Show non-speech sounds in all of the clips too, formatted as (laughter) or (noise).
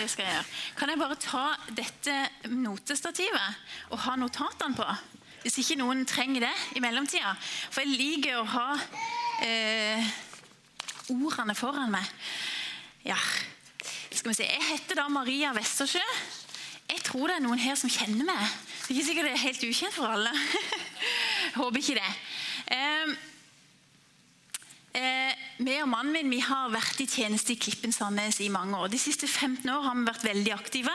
Det skal jeg gjøre. Kan jeg bare ta dette notestativet og ha notatene på? Hvis ikke noen trenger det i mellomtida. For jeg liker å ha eh, ordene foran meg. Ja, skal vi se. Jeg heter da Maria Westersjø. Jeg tror det er noen her som kjenner meg. Det er ikke sikkert det er helt ukjent for alle. (laughs) Håper ikke det. Eh, Eh, vi og mannen min vi har vært i tjeneste i Klippen Sandnes i mange år. De siste 15 år har vi vært veldig aktive.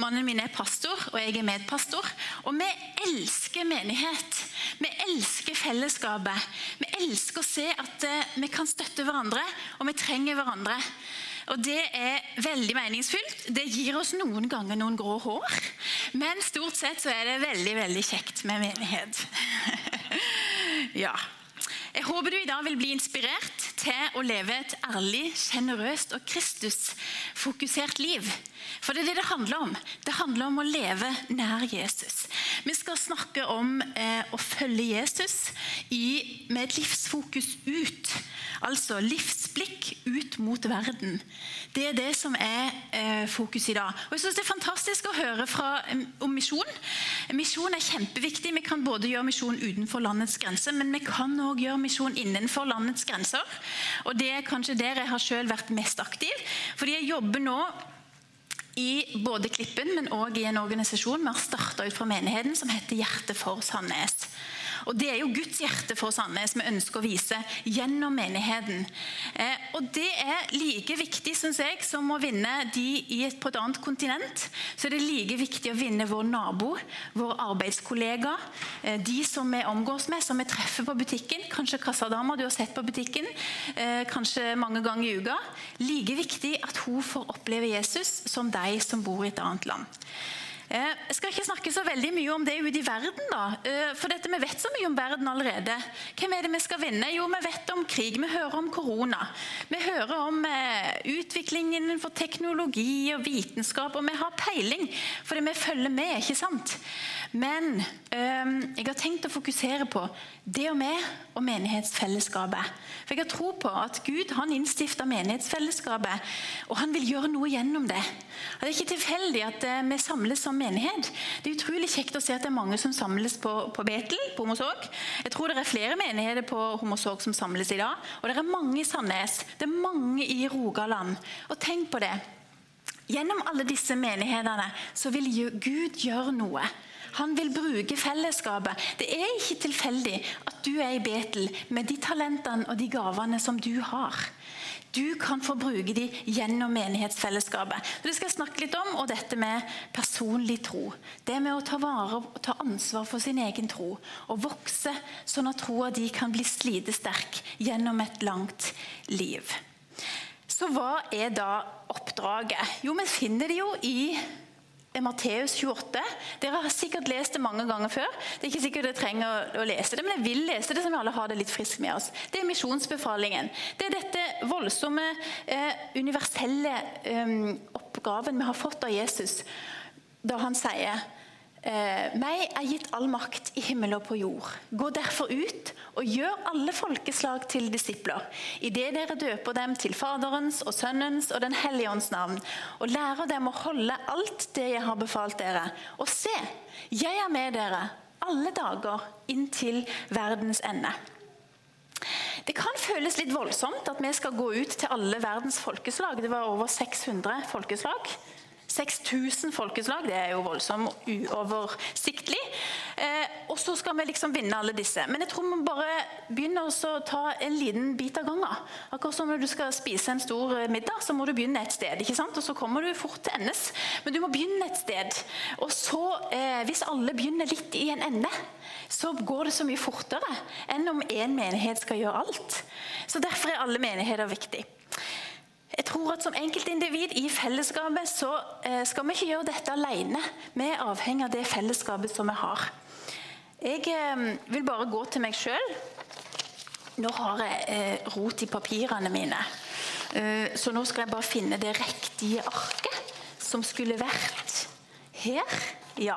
Mannen min er pastor, og jeg er medpastor. Og vi elsker menighet. Vi elsker fellesskapet. Vi elsker å se at eh, vi kan støtte hverandre, og vi trenger hverandre. Og Det er veldig meningsfylt. Det gir oss noen ganger noen grå hår. Men stort sett så er det veldig veldig kjekt med menighet. (laughs) ja. Jeg håper du i dag vil bli inspirert til å leve et ærlig, sjenerøst og Kristus-fokusert liv. For det er det det handler om. Det handler om å leve nær Jesus. Vi skal snakke om eh, å følge Jesus i, med et livsfokus ut. Altså livsblikk ut mot verden. Det er det som er eh, fokus i dag. Og jeg synes Det er fantastisk å høre fra, om misjon. Misjon er kjempeviktig. Vi kan både gjøre misjon utenfor landets grenser, men vi kan òg gjøre misjon innenfor landets grenser. Og Det er kanskje der jeg har selv vært mest aktiv. Fordi jeg jobber nå i både Klippen, men også i en organisasjon vi har starta ut fra menigheten, som heter Hjerte for Sandnes. Og Det er jo Guds hjerte for Sandnes vi ønsker å vise gjennom menigheten. Eh, og Det er like viktig synes jeg, som å vinne de på et annet kontinent. Så er det like viktig å vinne vår nabo, vår arbeidskollega, eh, de som vi omgås med, som vi treffer på butikken. Kanskje kassadama du har sett på butikken, eh, kanskje mange ganger i uka. Like viktig at hun får oppleve Jesus som de som bor i et annet land. Eh, jeg skal ikke snakke så veldig mye om det ute i verden, da. Eh, for dette, vi vet så mye om verden allerede. Hvem er det vi skal vinne? Jo, vi vet om krig. Vi hører om korona. Vi hører om eh, utviklingen innenfor teknologi og vitenskap, og vi har peiling fordi vi følger med, ikke sant? Men jeg har tenkt å fokusere på det og vi og menighetsfellesskapet. For Jeg har tro på at Gud han innstifta menighetsfellesskapet, og han vil gjøre noe gjennom det. Det er ikke tilfeldig at vi samles som menighet. Det er utrolig kjekt å se at det er mange som samles på, på Betel, på Homosåk. Jeg tror det er flere menigheter på Homosåk som samles i dag. Og det er mange i Sandnes. Det er mange i Rogaland. Og tenk på det. Gjennom alle disse menighetene så vil Gud gjøre noe. Han vil bruke fellesskapet. Det er ikke tilfeldig at du er i Betel med de talentene og de gavene som du har. Du kan få bruke dem gjennom menighetsfellesskapet. Det skal jeg snakke litt om, og dette med personlig tro. Det med å ta vare ta ansvar for sin egen tro. Og vokse sånn at troa di kan bli slitesterk gjennom et langt liv. Så hva er da oppdraget? Jo, vi finner det jo i Matteus 28. Dere har sikkert lest det mange ganger før. Det er ikke sikkert dere trenger å lese det, men jeg vil lese det, så vi alle har det litt friskt med oss. Det er misjonsbefalingen. Det er dette voldsomme, eh, universelle eh, oppgaven vi har fått av Jesus da han sier meg er gitt all makt i himmel og på jord. Gå derfor ut og gjør alle folkeslag til disipler, idet dere døper dem til Faderens og Sønnens og Den hellige ånds navn, og lærer dem å holde alt det jeg har befalt dere. Og se, jeg er med dere alle dager inntil verdens ende. Det kan føles litt voldsomt at vi skal gå ut til alle verdens folkeslag. Det var over 600 folkeslag. 6000 folkeslag, det er jo voldsomt uoversiktlig. Eh, og så skal vi liksom vinne alle disse. Men jeg tror vi bare begynner å ta en liten bit av gangen. Akkurat som når du skal spise en stor eh, middag, så må du begynne et sted. ikke sant? Og så kommer du fort til endes. Men du må begynne et sted. Og så, eh, hvis alle begynner litt i en ende, så går det så mye fortere enn om én menighet skal gjøre alt. Så derfor er alle menigheter viktig. Jeg tror at Som enkeltindivid i fellesskapet så eh, skal vi ikke gjøre dette alene. Vi er avhengig av det fellesskapet som vi har. Jeg eh, vil bare gå til meg sjøl. Nå har jeg eh, rot i papirene mine. Så nå skal jeg bare finne det riktige arket som skulle vært her. Ja.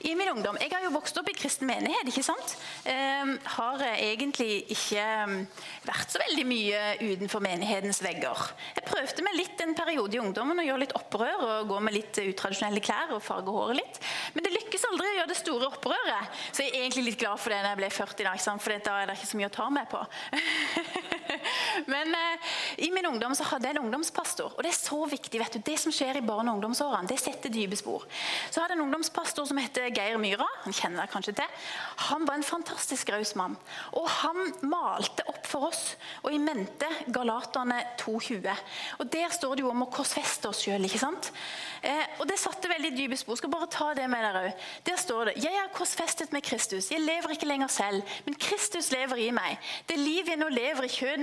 I min ungdom Jeg har jo vokst opp i kristen menighet. ikke sant? Eh, har egentlig ikke ehm, vært så veldig mye utenfor menighetens vegger. Jeg prøvde meg litt en periode i ungdommen å gjøre litt opprør og gå med litt utradisjonelle klær og farge håret litt. Men det lykkes aldri å gjøre det store opprøret. Så jeg er egentlig litt glad for det når jeg ble 40, da, for da er det ikke så mye å ta med på. (laughs) (laughs) Men eh, i min ungdom så hadde jeg en ungdomspastor, og det er så viktig. vet du. Det som skjer i barne- og ungdomsårene, det setter dype spor. Så hadde jeg en ungdomspastor som heter Geir Myhra. Han kjenner deg kanskje til. Han var en fantastisk raus mann. Og han malte opp for oss, og i mente Galaterne 2,20. Og Der står det jo om å korsfeste oss sjøl. Eh, og det satte veldig dype spor. Skal bare ta det med dere òg. Der står det Jeg er korsfestet med Kristus. Jeg lever ikke lenger selv, men Kristus lever i meg. Det liv jeg nå lever i kjødet,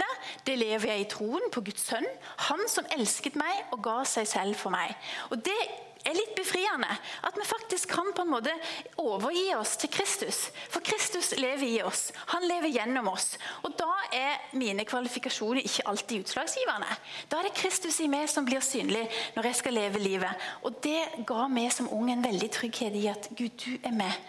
det lever jeg i troen på Guds sønn, han som elsket meg og ga seg selv for meg. Og Det er litt befriende. At vi faktisk kan på en måte overgi oss til Kristus. For Kristus lever i oss. Han lever gjennom oss. Og da er mine kvalifikasjoner ikke alltid utslagsgivende. Da er det Kristus i meg som blir synlig når jeg skal leve livet. Og det ga meg som ung en veldig trygghet i at Gud, du er med.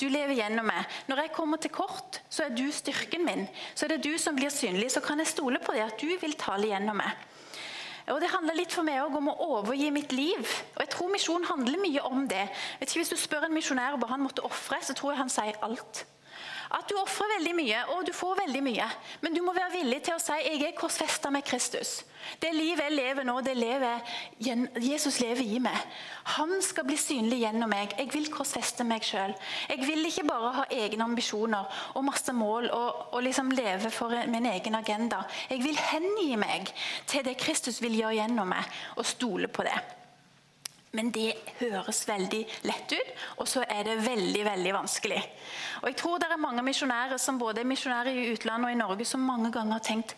Du lever gjennom meg. Når jeg kommer til kort, så er du styrken min. Så er det du som blir synlig. Så kan jeg stole på det at du vil tale gjennom meg. Og Det handler litt for meg også om å overgi mitt liv. Og jeg tror Misjon handler mye om det. Vet ikke, Hvis du spør en misjonær hva han måtte ofre, så tror jeg han sier alt. At du ofrer veldig mye, og du får veldig mye. Men du må være villig til å si jeg er korsfesta med Kristus. Det livet jeg lever nå, det lever Jesus lever i meg. Han skal bli synlig gjennom meg. Jeg vil korsfeste meg sjøl. Jeg vil ikke bare ha egne ambisjoner og masse mål og, og liksom leve for min egen agenda. Jeg vil hengi meg til det Kristus vil gjøre gjennom meg, og stole på det. Men det høres veldig lett ut, og så er det veldig veldig vanskelig. Og jeg tror det er mange misjonærer som både er misjonærer i utlandet og i Norge, som mange ganger har tenkt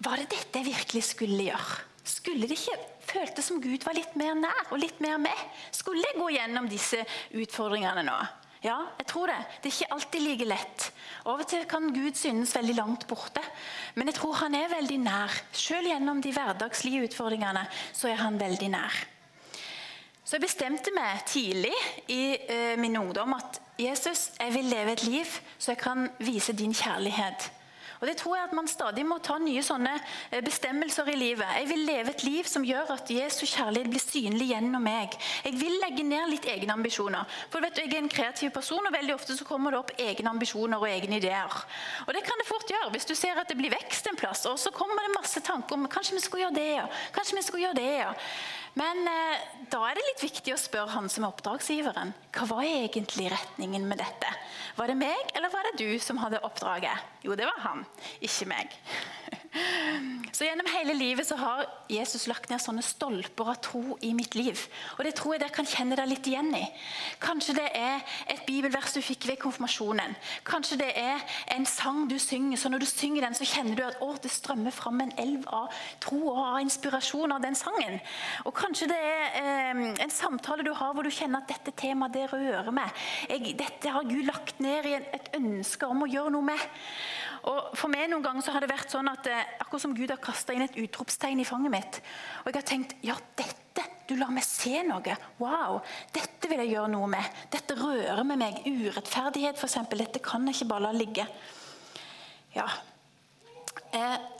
Var det dette jeg virkelig skulle gjøre? Skulle det ikke føltes som Gud var litt mer nær og litt mer med? Skulle jeg gå gjennom disse utfordringene nå? Ja, jeg tror det. Det er ikke alltid like lett. Av og til kan Gud synes veldig langt borte, men jeg tror han er veldig nær. Selv gjennom de hverdagslige utfordringene så er han veldig nær. Så jeg bestemte meg tidlig i uh, min ungdom at Jesus, jeg vil leve et liv så jeg kan vise din kjærlighet. Og det tror jeg at Man stadig må ta nye sånne eh, bestemmelser i livet. Jeg vil leve et liv som gjør at Jesu kjærlighet blir synlig gjennom meg. Jeg vil legge ned litt egne ambisjoner. For vet du, Jeg er en kreativ person, og veldig ofte så kommer det opp egne ambisjoner og egne ideer. Og Det kan det fort gjøre hvis du ser at det blir vekst en plass. Og så kommer det masse tanker om kanskje vi skulle gjøre det, ja. kanskje vi skulle gjøre det. ja. Men eh, da er det litt viktig å spørre han som er oppdragsgiveren. Hva var egentlig retningen med dette? Var det meg, eller var det du som hadde oppdraget? Jo, det var han, ikke meg. (laughs) Så Gjennom hele livet så har Jesus lagt ned sånne stolper av tro i mitt liv. Og Det tror jeg dere kan kjenne deg litt igjen i. Kanskje det er et bibelvers du fikk ved konfirmasjonen. Kanskje det er en sang du synger, så når du synger den, så kjenner du at å, det strømmer fram en elv av tro og av inspirasjon av den sangen. Og Kanskje det er eh, en samtale du har hvor du kjenner at dette temaet det rører meg. Jeg, dette har Gud lagt ned i et ønske om å gjøre noe med. Og For meg noen ganger så har det vært sånn at eh, akkurat som Gud har kasta inn et utropstegn i fanget mitt. Og jeg har tenkt ja, dette, du lar meg se noe. Wow, dette vil jeg gjøre noe med. Dette rører med meg. Urettferdighet, f.eks. Dette kan jeg ikke bare la ligge. Ja,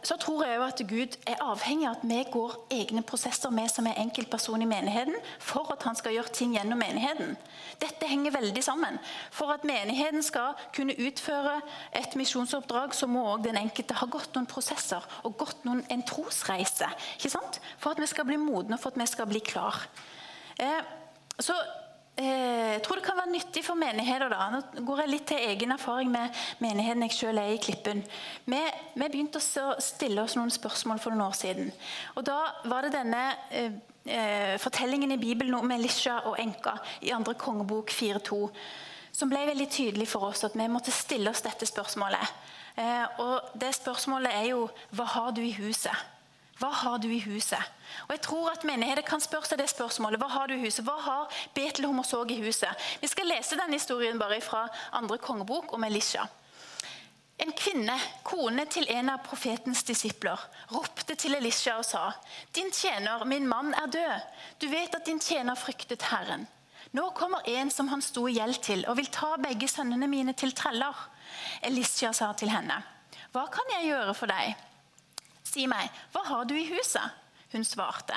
så tror jeg at Gud er avhengig av at vi går egne prosesser med som er enkeltperson i menigheten, for at han skal gjøre ting gjennom menigheten. Dette henger veldig sammen. For at menigheten skal kunne utføre et misjonsoppdrag, så må òg den enkelte ha gått noen prosesser og gått noen, en trosreise. ikke sant? For at vi skal bli modne, for at vi skal bli klar. Eh, så Eh, jeg tror det kan være nyttig for menigheter. da. Nå går jeg litt til egen erfaring med menigheten jeg selv er i Klippen. Vi, vi begynte å stille oss noen spørsmål for noen år siden. Og Da var det denne eh, eh fortellingen i Bibelen om Elisha og enka i andre kongebok 4.2 som ble veldig tydelig for oss at vi måtte stille oss dette spørsmålet. Eh, og Det spørsmålet er jo hva har du i huset? Hva har du i huset? Og jeg tror at Menigheter kan spørre seg det spørsmålet. Hva har du i huset? Hva har Betlehem og Såg i huset? Vi skal lese denne historien bare fra andre kongebok om Elisha. En kvinne, kone til en av profetens disipler, ropte til Elisha og sa.: Din tjener, min mann, er død. Du vet at din tjener fryktet Herren. Nå kommer en som han sto i gjeld til, og vil ta begge sønnene mine til treller. Elisha sa til henne, Hva kan jeg gjøre for deg? Si meg, hva har du i huset? Hun svarte,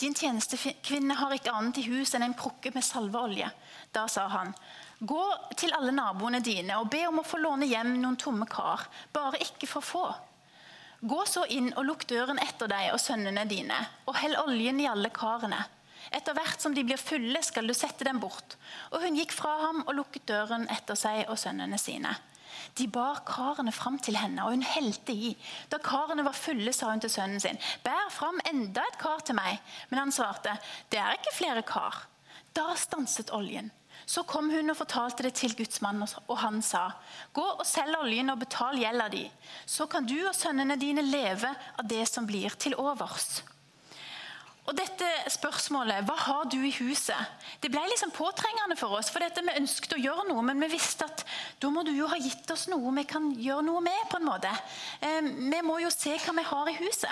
Din tjenestekvinne har ikke annet i huset enn en krukke med salveolje. Da sa han, Gå til alle naboene dine og be om å få låne hjem noen tomme kar, bare ikke for få. Gå så inn og lukk døren etter deg og sønnene dine, og hell oljen i alle karene. Etter hvert som de blir fulle, skal du sette dem bort. Og hun gikk fra ham og lukket døren etter seg og sønnene sine. De bar karene fram til henne, og hun helte i. Da karene var fulle, sa hun til sønnen sin, bær fram enda et kar til meg. Men han svarte, det er ikke flere kar. Da stanset oljen. Så kom hun og fortalte det til Guds mann, og han sa, gå og selg oljen og betal gjelda di. Så kan du og sønnene dine leve av det som blir til overs. Og dette spørsmålet, Hva har du i huset? Det ble liksom påtrengende for oss. for dette Vi ønsket å gjøre noe, men vi visste at da må du jo ha gitt oss noe vi kan gjøre noe med. på en måte. Eh, vi må jo se hva vi har i huset.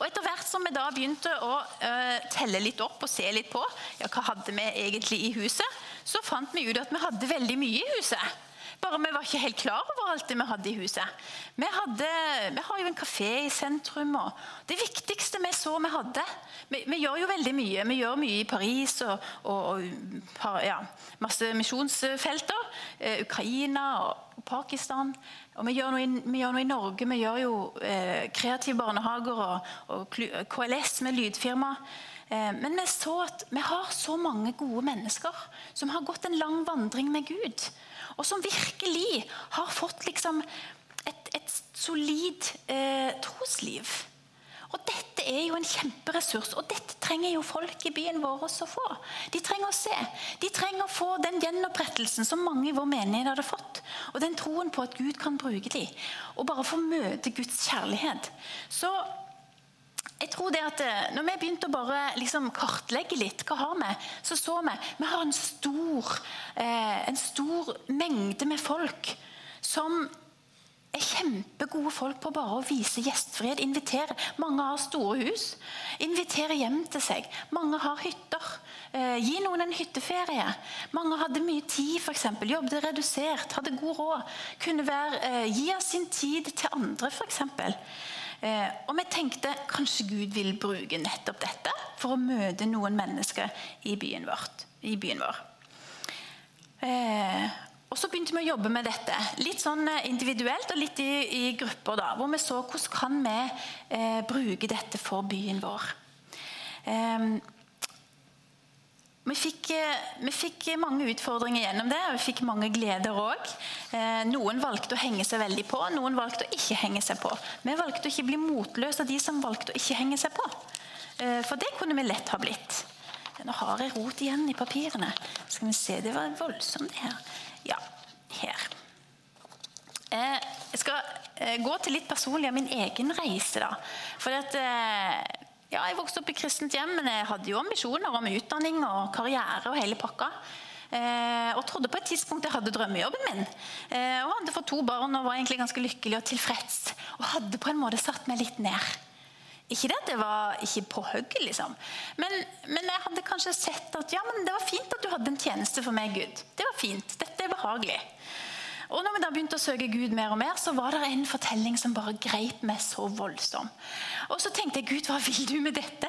Og Etter hvert som vi da begynte å uh, telle litt opp og se litt på ja, hva hadde vi egentlig i huset, så fant vi ut at vi hadde veldig mye i huset. Bare vi var ikke helt klar over alt det vi hadde i huset. Vi, hadde, vi har jo en kafé i sentrum. og Det viktigste vi så vi hadde Vi, vi gjør jo veldig mye. Vi gjør mye i Paris og, og, og ja, masse misjonsfelter. Eh, Ukraina og Pakistan. Og vi gjør, i, vi gjør, noe i, Norge. Vi gjør jo eh, kreative barnehager og, og KLS med lydfirma. Eh, men vi så at vi har så mange gode mennesker som har gått en lang vandring med Gud og som virkelig har fått liksom et, et solid eh, trosliv. Og Dette er jo en kjemperessurs, og dette trenger jo folk i byen vår også å få. De trenger å se. De trenger å få den gjenopprettelsen som mange i vår menighet hadde fått. Og den troen på at Gud kan bruke dem. Og bare få møte Guds kjærlighet. Så jeg tror det at eh, når vi begynte å bare liksom kartlegge litt, hva har vi, så så vi vi har en stor, eh, en stor mengde med folk som er kjempegode folk på bare å vise gjestfrihet. Invitere. Mange har store hus. Invitere hjem til seg. Mange har hytter. Eh, gi noen en hytteferie. Mange hadde mye tid, f.eks. Jobbet redusert, hadde god råd. Kunne være, eh, gi av sin tid til andre, f.eks. Eh, og vi tenkte kanskje Gud vil bruke nettopp dette for å møte noen mennesker i byen, vårt, i byen vår. Eh, og så begynte vi å jobbe med dette. Litt sånn eh, individuelt og litt i, i grupper. da, Hvor vi så hvordan kan vi eh, bruke dette for byen vår. Eh, vi fikk, eh, vi fikk, mange utfordringer gjennom det, og vi fikk mange gleder òg. Eh, noen valgte å henge seg veldig på, noen valgte å ikke henge seg på. Vi valgte å ikke bli motløse av de som valgte å ikke henge seg på. Eh, for det kunne vi lett ha blitt. Nå har jeg rot igjen i papirene. Skal vi se, Det var voldsomt, det her. Ja, her. Jeg skal gå til litt personlig av min egen reise. da. For at ja, jeg vokste opp i kristent hjem, men jeg hadde jo ambisjoner om utdanning og karriere og hele pakka. Eh, og trodde på et tidspunkt jeg hadde drømmejobben min. Eh, og hadde fått to barn og var egentlig ganske lykkelig og tilfreds. Og hadde på en måte satt meg litt ned. Ikke det at det var ikke på hugget, liksom. Men, men, jeg hadde kanskje sett at ja, men det var fint at du hadde en tjeneste for meg, Gud. Det var fint. Dette er behagelig. Og når vi da begynte å søke Gud mer og mer, så var det en fortelling som bare greip meg så voldsom. Og så tenkte jeg, Gud, hva vil du med dette?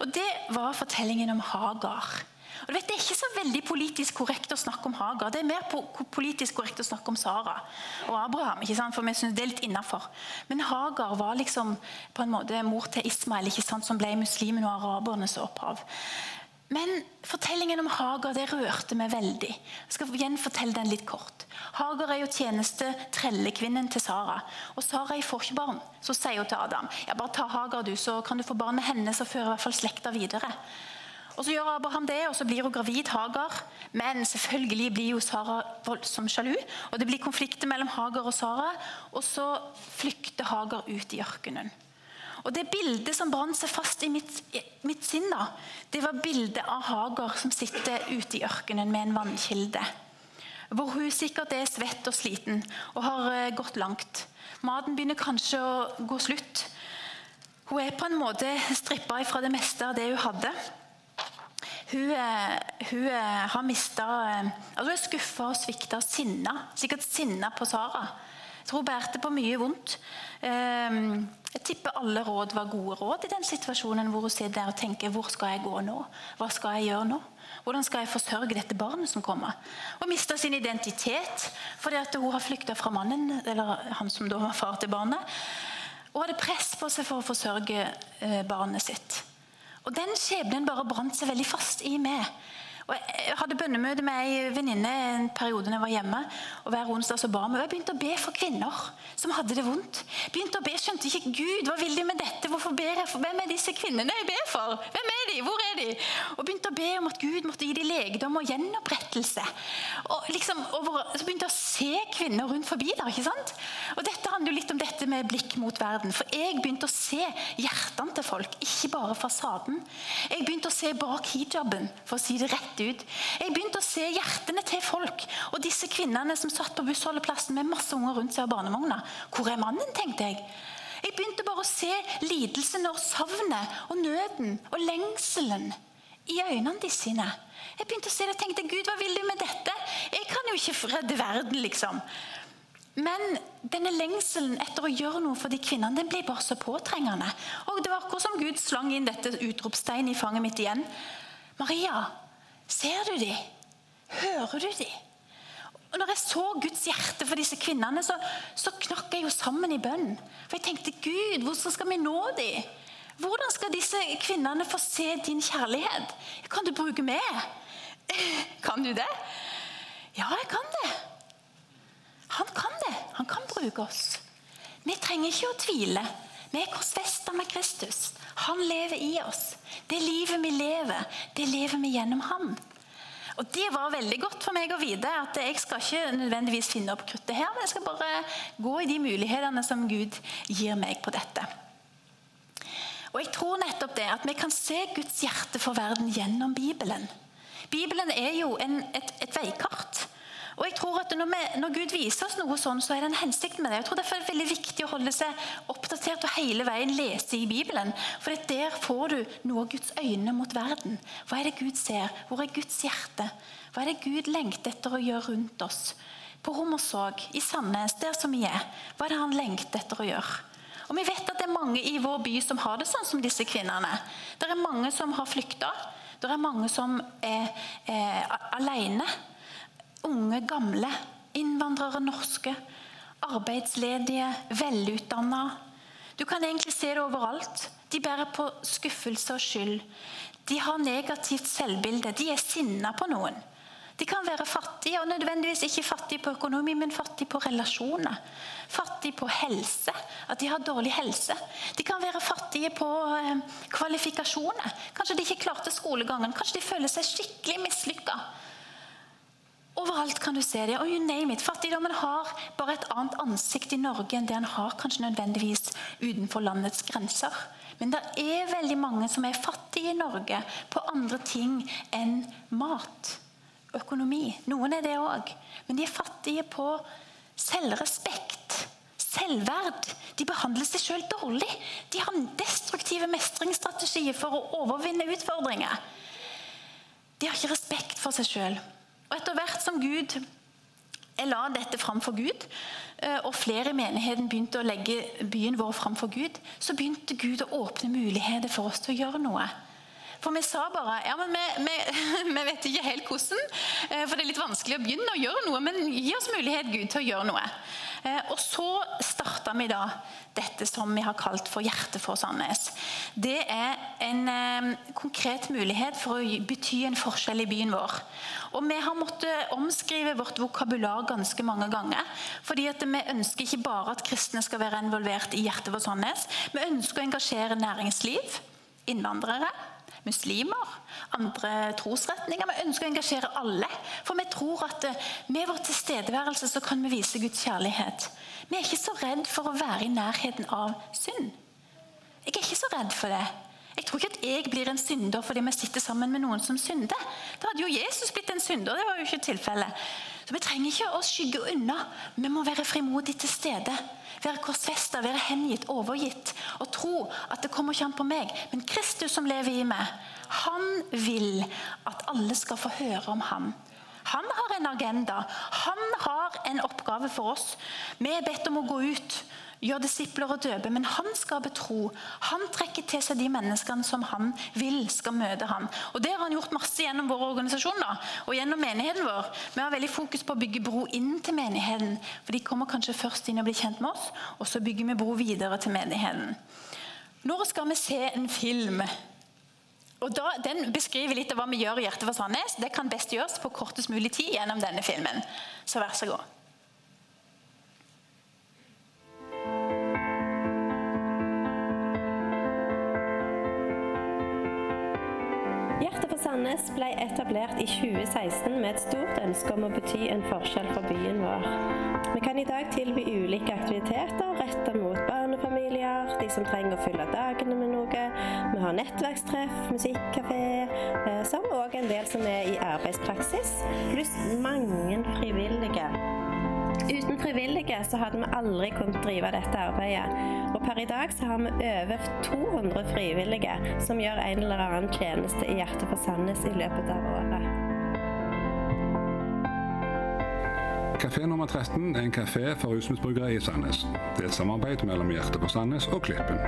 Og det var fortellingen om Hagar. Og vet, Det er ikke så veldig politisk korrekt å snakke om Hagar. Det er mer politisk korrekt å snakke om Sara og Abraham. ikke sant? For vi synes det er litt innenfor. Men Hagar var liksom på en måte mor til Ismael, ikke sant? som ble muslimen og arabernes opphav. Men fortellingen om Hagar det rørte meg veldig. Jeg skal gjenfortelle den litt kort. Hagar er jo tjeneste trellekvinnen til Sara. Og Sara får ikke barn. Så sier hun til Adam ja, bare ta Hagar, du, så kan du få barn med henne, så fører i hvert fall slekta videre. Og Så gjør Abraham det, og så blir hun gravid, Hagar. Men selvfølgelig blir jo Sara voldsomt sjalu. og Det blir konflikter mellom Hagar og Sara. Og så flykter Hagar ut i ørkenen. Og Det bildet som brant seg fast i mitt, mitt sinn, da, det var bildet av Hagar som sitter ute i ørkenen med en vannkilde. Hvor hun sikkert er svett og sliten og har eh, gått langt. Maten begynner kanskje å gå slutt. Hun er på en måte strippa fra det meste av det hun hadde. Hun, hun har mista altså Hun er skuffa og svikta og sinna. Sikkert sinna på Sara. Jeg tror bærte på mye vondt. Ehm, jeg tipper alle råd var gode råd i den situasjonen hvor hun sitter der og tenker hvor skal jeg gå nå? Hva skal jeg gjøre nå? Hvordan skal jeg forsørge dette barnet som kommer? Hun mista sin identitet fordi hun har flykta fra mannen, eller han som da var far til barnet. Og hadde press på seg for å forsørge eh, barnet sitt. Og Den skjebnen bare brant seg veldig fast i meg. Og jeg hadde bønnemøte med ei venninne en periode da jeg var hjemme. og Hver onsdag så ba vi, Jeg begynte å be for kvinner som hadde det vondt. Begynte å be, Skjønte ikke Gud, hva vil de med dette? Hvorfor ber jeg for? Hvem er disse kvinnene jeg ber for? Hvem er de? Hvor er de? Og begynte å be om at Gud måtte gi dem legedom og gjenopprettelse. Og liksom, over, så begynte jeg å se kvinner rundt forbi der. ikke sant? Og Dette handler jo litt om dette med blikk mot verden. For jeg begynte å se hjertene til folk, ikke bare fasaden. Jeg begynte å se bak hijaben, for å si det rett ut. Jeg begynte å se hjertene til folk. Og disse kvinnene som satt på bussholdeplassen med masse unger rundt seg og barnevogna. Hvor er mannen, tenkte jeg. Jeg begynte bare å se lidelsen og savnet og nøden og lengselen i øynene de sine. Jeg begynte å se det og tenkte Gud, hva vil du med dette? Jeg kan jo ikke redde verden, liksom. Men denne lengselen etter å gjøre noe for de kvinnene den ble bare så påtrengende. Og Det var akkurat som Gud slang inn dette utropstegnet i fanget mitt igjen. Maria, Ser du de? Hører du de? Og når jeg så Guds hjerte for disse kvinnene, så, så knakk jeg jo sammen i bønn. For jeg tenkte Gud, hvordan skal vi nå de? Hvordan skal disse kvinnene få se din kjærlighet? Kan du bruke meg? (laughs) Kan du det? Ja, jeg kan det. Han kan det. Han kan bruke oss. Vi trenger ikke å tvile. Vi er korsfesta med Kristus. Han lever i oss. Det livet vi lever, det lever vi gjennom Han. Og Det var veldig godt for meg å vite at jeg skal ikke nødvendigvis finne opp kruttet her, men jeg skal bare gå i de mulighetene som Gud gir meg på dette. Og jeg tror nettopp det at vi kan se Guds hjerte for verden gjennom Bibelen. Bibelen er jo en, et, et veikart. Og jeg tror at når, vi, når, Gud viser oss noe sånn, så er det en hensikt med det. Jeg tror Derfor er det veldig viktig å holde seg oppdatert og hele veien lese i Bibelen. For der får du noe av Guds øyne mot verden. Hva er det Gud ser? Hvor er Guds hjerte? Hva er det Gud lengter etter å gjøre rundt oss? På Hommersåk, i Sandnes, der som vi er. Hva er det han lengter etter å gjøre? Og Vi vet at det er mange i vår by som har det sånn som disse kvinnene. Det er mange som har flykta. Det er mange som er, er alene unge, gamle, innvandrere, norske, arbeidsledige, velutdanna. Du kan egentlig se det overalt. De bærer på skuffelse og skyld. De har negativt selvbilde. De er sinna på noen. De kan være fattige, og nødvendigvis ikke fattige på økonomi, men fattige på relasjoner. Fattige på helse, at de har dårlig helse. De kan være fattige på eh, kvalifikasjoner. Kanskje de ikke klarte skolegangen. Kanskje de føler seg skikkelig mislykka. Overalt kan du se det. og you name it. Fattigdommen har bare et annet ansikt i Norge enn det den har kanskje nødvendigvis utenfor landets grenser. Men det er veldig mange som er fattige i Norge på andre ting enn mat. Økonomi. Noen er det òg. Men de er fattige på selvrespekt. Selvverd. De behandler seg sjøl dårlig. De har destruktive mestringsstrategier for å overvinne utfordringer. De har ikke respekt for seg sjøl. Og etter hvert som Gud jeg la dette fram for Gud, eh, og flere i menigheten begynte å legge byen vår fram for Gud, så begynte Gud å åpne muligheter for oss til å gjøre noe. For vi sa bare ja, men vi, vi, (laughs) vi, vet ikke helt hvordan, eh, for det er litt vanskelig å begynne å gjøre noe, men gi oss mulighet Gud til å gjøre noe. Eh, og så starta vi da dette som vi har kalt for Hjerte for Sandnes. Det er en eh, konkret mulighet for å bety en forskjell i byen vår. Og Vi har måttet omskrive vårt vokabular ganske mange ganger. fordi at Vi ønsker ikke bare at kristne skal være involvert i Hjerte for Sandnes. Vi ønsker å engasjere næringsliv, innvandrere, muslimer, andre trosretninger. Vi ønsker å engasjere alle. For vi tror at eh, med vår tilstedeværelse så kan vi vise Guds kjærlighet. Vi er ikke så redd for å være i nærheten av synd. Jeg er ikke så redd for det. Jeg tror ikke at jeg blir en synder fordi vi sitter sammen med noen som synder. Da hadde jo Jesus blitt en synder. Det var jo ikke tilfellet. Så Vi trenger ikke å skygge unna. Vi må være frimodig til stede. Være korsfesta, være hengitt, overgitt. Og tro at det kommer ikke an på meg, men Kristus som lever i meg. Han vil at alle skal få høre om ham. Han har en agenda. Han har en oppgave for oss. Vi er bedt om å gå ut gjør disipler og døpe, men han skaper tro. Han trekker til seg de menneskene som han vil skal møte ham. Og Det har han gjort masse gjennom vår organisasjon da, og gjennom menigheten vår. Vi har veldig fokus på å bygge bro inn til menigheten. For de kommer kanskje først inn og blir kjent med oss, og så bygger vi bro videre til menigheten. Når skal vi se en film? Og da, Den beskriver litt av hva vi gjør i Hjertet for Sandnes. Det kan best gjøres på kortest mulig tid gjennom denne filmen. Så vær så god. Sandnes ble etablert i 2016 med et stort ønske om å bety en forskjell for byen vår. Vi kan i dag tilby ulike aktiviteter retta mot barnefamilier, de som trenger å fylle dagene med noe. Vi har nettverkstreff, musikkafé, eh, som òg en del som er i arbeidspraksis, pluss mange frivillige. Uten frivillige så hadde vi aldri kunnet drive dette arbeidet. Og per i dag så har vi over 200 frivillige som gjør en eller annen tjeneste i Hjertet for Sandnes i løpet av året. Kafé nummer 13 er en kafé for rusmisbrukere i Sandnes. Det er et samarbeid mellom Hjertet for Sandnes og Klippen.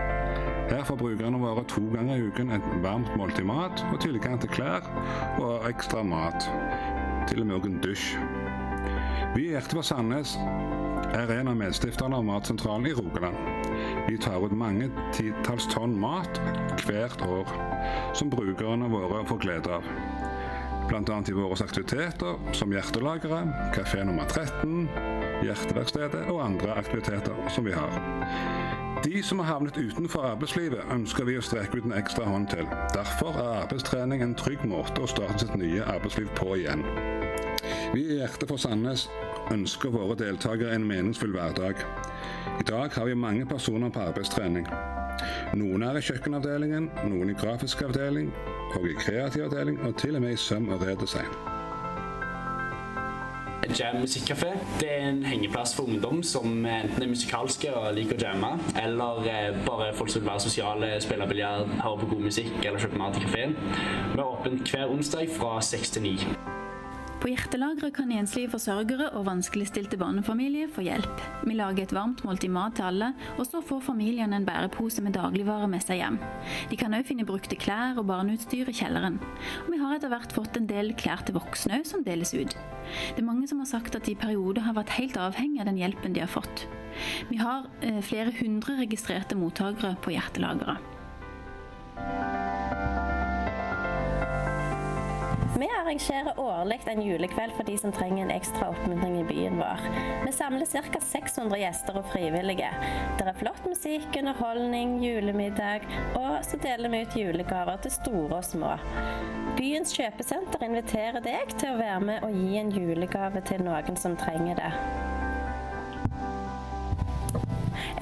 Her får brukerne våre to ganger i uken et varmt måltid mat og tilgang til klær og ekstra mat. Til og med en dusj. Vi i Hjertet på Sandnes er en av medstifterne av Matsentralen i Rogaland. Vi tar ut mange titalls tonn mat hvert år, som brukerne våre får glede av. Bl.a. i våre aktiviteter som Hjertelageret, Kafé nummer 13, Hjerteverkstedet og andre aktiviteter som vi har. De som har havnet utenfor arbeidslivet, ønsker vi å strekke ut en ekstra hånd til. Derfor er arbeidstrening en trygg måte å starte sitt nye arbeidsliv på igjen. Vi i Hjertet for Sandnes ønsker våre deltakere en meningsfull hverdag. I dag har vi mange personer på arbeidstrening. Noen er i kjøkkenavdelingen, noen i grafisk avdeling og i kreativ avdeling, og til og med i søm- og redesign. Jam musikkafé det er en hengeplass for ungdom som enten er musikalske og liker å jamme, eller eh, bare folk som vil være sosiale, spille biljard, høre på god musikk eller kjøpe mat i kafeen. Vi er åpent hver onsdag fra seks til ni. På Hjertelageret kan enslige forsørgere og vanskeligstilte barnefamilier få hjelp. Vi lager et varmt måltid mat til alle, og så får familien en bærepose med dagligvarer med seg hjem. De kan òg finne brukte klær og barneutstyr i kjelleren. Og vi har etter hvert fått en del klær til voksne som deles ut. Det er mange som har sagt at de i perioder har vært helt avhengig av den hjelpen de har fått. Vi har eh, flere hundre registrerte mottakere på Hjertelageret. Vi arrangerer årlig en julekveld for de som trenger en ekstra oppmuntring i byen vår. Vi samler ca. 600 gjester og frivillige. Det er flott musikk, underholdning, julemiddag, og så deler vi ut julegaver til store og små. Byens kjøpesenter inviterer deg til å være med og gi en julegave til noen som trenger det.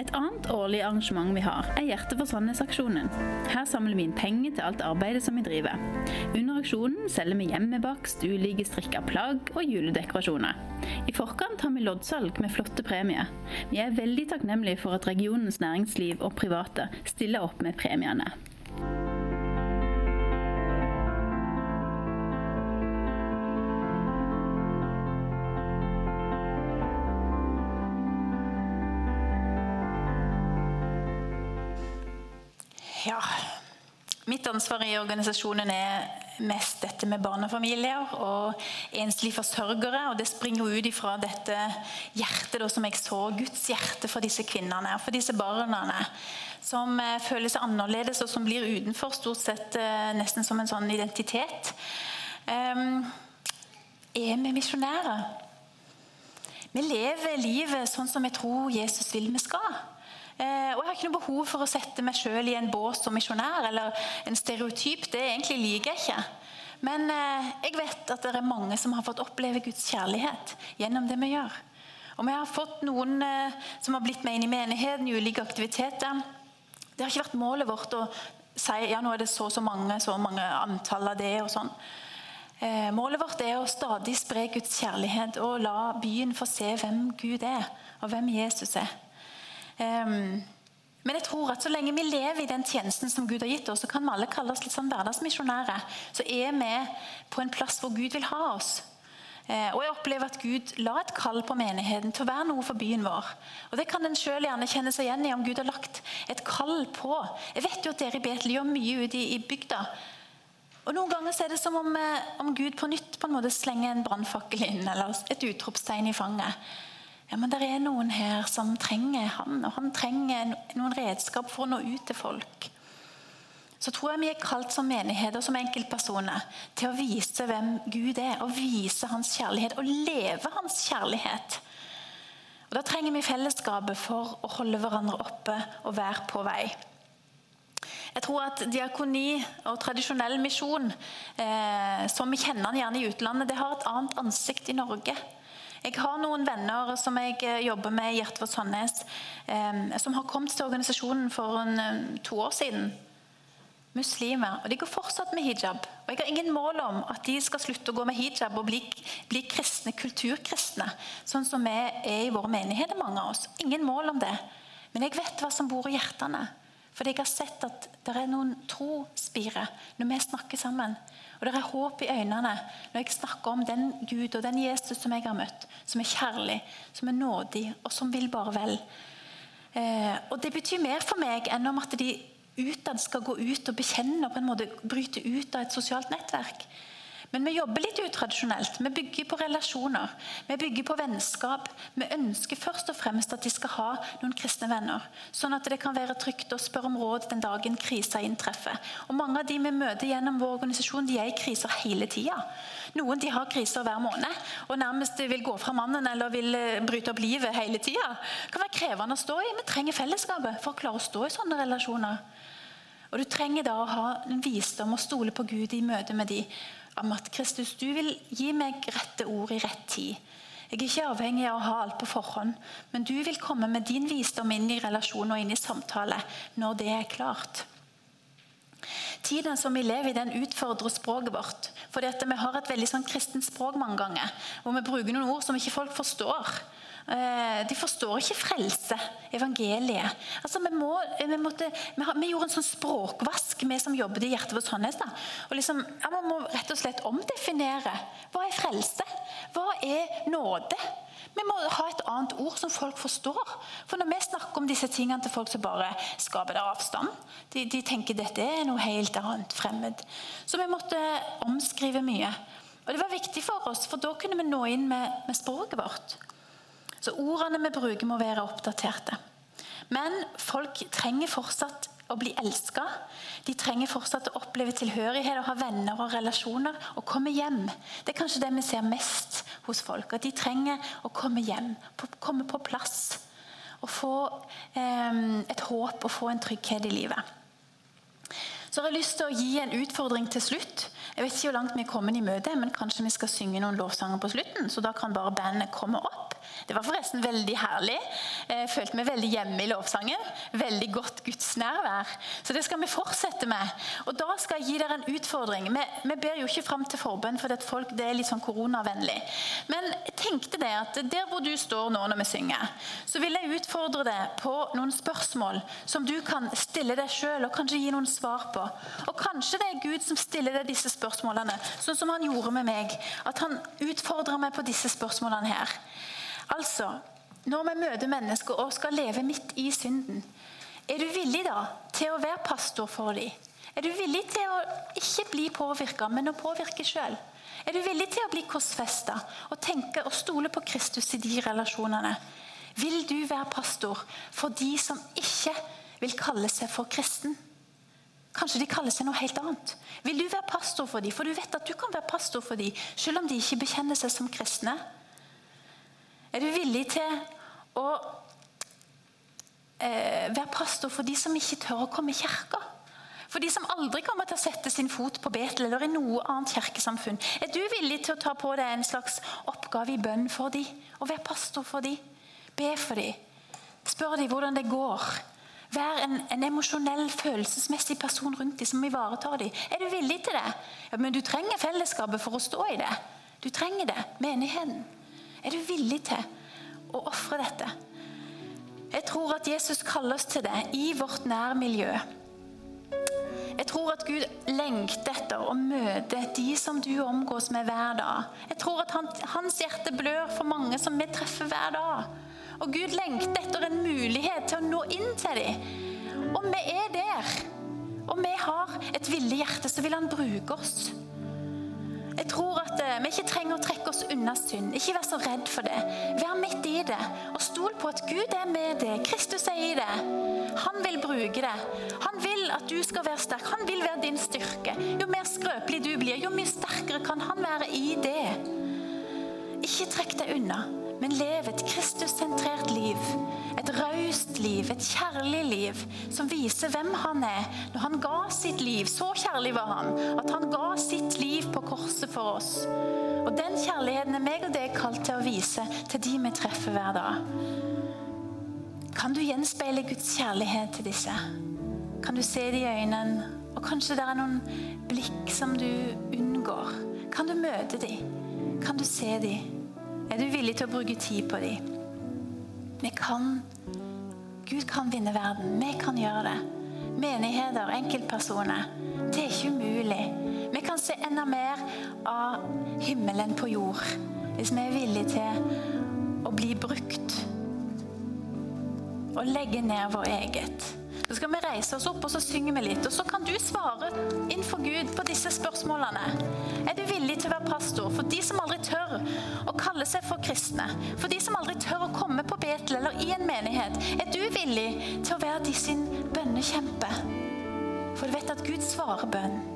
Et annet årlig arrangement vi har, er Hjerte for Sandnes-aksjonen. Her samler vi inn penger til alt arbeidet som vi driver. Under aksjonen selger vi hjemmebakst, ulike strikka plagg og juledekorasjoner. I forkant har vi loddsalg med flotte premier. Vi er veldig takknemlige for at regionens næringsliv og private stiller opp med premiene. Ja. Mitt ansvar i organisasjonen er mest dette med barnefamilier og enslige forsørgere. og Det springer jo ut ifra dette hjertet da, som jeg så, Guds hjerte for disse kvinnene og for disse barna. Som føles føler seg annerledes og som blir utenfor, stort sett eh, nesten som en sånn identitet. Um, er vi misjonærer? Vi lever livet sånn som jeg tror Jesus vil vi skal. Eh, og Jeg har ikke noe behov for å sette meg sjøl i en bås som misjonær eller en stereotyp. Det egentlig liker jeg ikke. Men eh, jeg vet at det er mange som har fått oppleve Guds kjærlighet gjennom det vi gjør. Og vi har fått noen eh, som har blitt med inn i menigheten i ulike aktiviteter. Det har ikke vært målet vårt å si ja, nå er det så så mange, så mange antall av det og sånn. Målet vårt er å stadig spre Guds kjærlighet og la byen få se hvem Gud er, og hvem Jesus er. Men jeg tror at så lenge vi lever i den tjenesten som Gud har gitt oss, så kan vi alle kalle oss litt sånn hverdagsmisjonærer. Så er vi på en plass hvor Gud vil ha oss. Eh, og jeg opplever at Gud la et kall på menigheten til å være noe for byen vår. Og Det kan en selv gjerne kjenne seg igjen i om Gud har lagt et kall på. Jeg vet jo at dere i Betel gjør mye ute i, i bygda. Og Noen ganger er det som om, eh, om Gud på nytt på en måte slenger en brannfakkel inn eller et utropstegn i fanget. Ja, men det er noen her som trenger han, og han trenger noen redskap for å nå ut til folk så tror jeg vi er kalt som menigheter som enkeltpersoner til å vise hvem Gud er, og vise hans kjærlighet og leve hans kjærlighet. Og Da trenger vi fellesskapet for å holde hverandre oppe og være på vei. Jeg tror at diakoni og tradisjonell misjon, eh, som vi kjenner den gjerne i utlandet, det har et annet ansikt i Norge. Jeg har noen venner som jeg eh, jobber med i Hjertevårt Sandnes, eh, som har kommet til organisasjonen for eh, to år siden muslimer. Og de går fortsatt med hijab. Og Jeg har ingen mål om at de skal slutte å gå med hijab og bli, bli kristne, kulturkristne, sånn som vi er i våre menigheter, mange av oss. Ingen mål om det. Men jeg vet hva som bor i hjertene. For jeg har sett at det er noen trospirer når vi snakker sammen. Og det er håp i øynene når jeg snakker om den Gud og den Jesus som jeg har møtt. Som er kjærlig, som er nådig, og som vil bare vel. Eh, og Det betyr mer for meg enn om at de utad skal gå ut og bekjenne og på en måte bryte ut av et sosialt nettverk. Men vi jobber litt utradisjonelt. Vi bygger på relasjoner. Vi bygger på vennskap. Vi ønsker først og fremst at de skal ha noen kristne venner. Sånn at det kan være trygt å spørre om råd den dagen krisa inntreffer. Og Mange av de vi møter gjennom vår organisasjon, de er i kriser hele tida. Noen de har kriser hver måned og nærmest vil gå fra mannen eller vil eh, bryte opp livet hele tida. Det kan være krevende å stå i. Vi trenger fellesskapet for å klare å stå i sånne relasjoner. Og Du trenger da å ha en visdom og stole på Gud i møte med de om at Kristus, du vil gi meg rette ord i rett tid. Jeg er ikke avhengig av å ha alt på forhånd, men du vil komme med din visdom inn i relasjon og inn i samtale når det er klart. Tiden som vi lever i, den utfordrer språket vårt. Fordi vi har et veldig sånn kristent språk mange ganger, hvor vi bruker noen ord som ikke folk forstår. Eh, de forstår ikke frelse, evangeliet. Altså, vi, må, vi, måtte, vi, har, vi, gjorde en sånn språkvask, vi som jobbet i Hjertet vårt Håndnes. Liksom, ja, Man må rett og slett omdefinere. Hva er frelse? Hva er nåde? Vi må ha et annet ord som folk forstår. For Når vi snakker om disse tingene til folk, så bare skaper det avstand. De, de tenker dette er noe helt annet, fremmed. Så vi måtte omskrive mye. Og Det var viktig for oss, for da kunne vi nå inn med, med språket vårt. Så ordene vi bruker, må være oppdaterte. Men folk trenger fortsatt å bli elska. De trenger fortsatt å oppleve tilhørighet og ha venner og relasjoner og komme hjem. Det er kanskje det vi ser mest hos folk. At de trenger å komme hjem, komme på plass. Og få eh, et håp og få en trygghet i livet. Så har jeg lyst til å gi en utfordring til slutt. Jeg vet ikke hvor langt vi er kommet i møtet, men kanskje vi skal synge noen lovsanger på slutten. Så da kan bare bandet komme opp. Det var forresten veldig herlig. Jeg følte meg veldig hjemme i lovsangen. Veldig godt gudsnærvær. Så det skal vi fortsette med. Og da skal jeg gi dere en utfordring. Vi, vi ber jo ikke fram til forbønn, for det er litt sånn koronavennlig. Men jeg tenkte det at der hvor du står nå når vi synger, så vil jeg utfordre deg på noen spørsmål som du kan stille deg sjøl og kanskje gi noen svar på. Og kanskje det er Gud som stiller deg disse spørsmålene, sånn som han gjorde med meg. At han utfordrer meg på disse spørsmålene her. Altså, når vi møter mennesker og skal leve midt i synden, er du villig da til å være pastor for dem? Er du villig til å ikke bli påvirka, men å påvirke sjøl? Er du villig til å bli korsfesta og tenke og stole på Kristus i de relasjonene? Vil du være pastor for de som ikke vil kalle seg for kristen? Kanskje de kaller seg noe helt annet. Vil du være pastor for dem? For du vet at du kan være pastor for dem, selv om de ikke bekjenner seg som kristne. Er du villig til å eh, være pastor for de som ikke tør å komme i kirka? For de som aldri kommer til å sette sin fot på Betel eller i noe annet kirkesamfunn. Er du villig til å ta på deg en slags oppgave i bønn for dem? Og være pastor for dem? Be for dem? Spør dem hvordan det går? Vær en, en emosjonell, følelsesmessig person rundt dem som ivaretar dem. Er du villig til det? Ja, men du trenger fellesskapet for å stå i det. Du trenger det. Menigheten. Er du villig til å ofre dette? Jeg tror at Jesus kaller oss til det i vårt nærmiljø. Jeg tror at Gud lengter etter å møte de som du omgås med hver dag. Jeg tror at han, Hans hjerte blør for mange som vi treffer hver dag. Og Gud lengter etter en mulighet til å nå inn til dem. Og vi er der. Og vi har et villig hjerte, så vil han bruke oss. Jeg tror at eh, vi ikke trenger å trekke oss unna synd. Ikke vær så redd for det. Vær midt i det, og stol på at Gud er med deg. Kristus er i det. Han vil bruke det. Han vil at du skal være sterk. Han vil være din styrke. Jo mer skrøpelig du blir, jo mye sterkere kan han være i det. Ikke trekk deg unna men lev et Kristus-sentrert liv. Et raust liv, et kjærlig liv, som viser hvem han er. Når han ga sitt liv, så kjærlig var han, at han ga sitt liv på korset for oss. Og Den kjærligheten er meg og deg kalt til å vise til de vi treffer hver dag. Kan du gjenspeile Guds kjærlighet til disse? Kan du se det i øynene? Og kanskje det er noen blikk som du unngår. Kan du møte dem? Kan du se dem? Er du villig til å bruke tid på dem? Vi kan Gud kan vinne verden. Vi kan gjøre det. Menigheter, enkeltpersoner. Det er ikke umulig. Vi kan se enda mer av himmelen på jord hvis vi er villige til å bli brukt og legge ned vår eget. Så skal vi reise oss opp og så synger vi litt. Og så kan du svare innenfor Gud på disse spørsmålene. Er du villig til å være pastor for de som aldri tør å kalle seg for kristne? For de som aldri tør å komme på Betel eller i en menighet? Er du villig til å være de sin bønnekjempe? For du vet at Gud svarer bønn.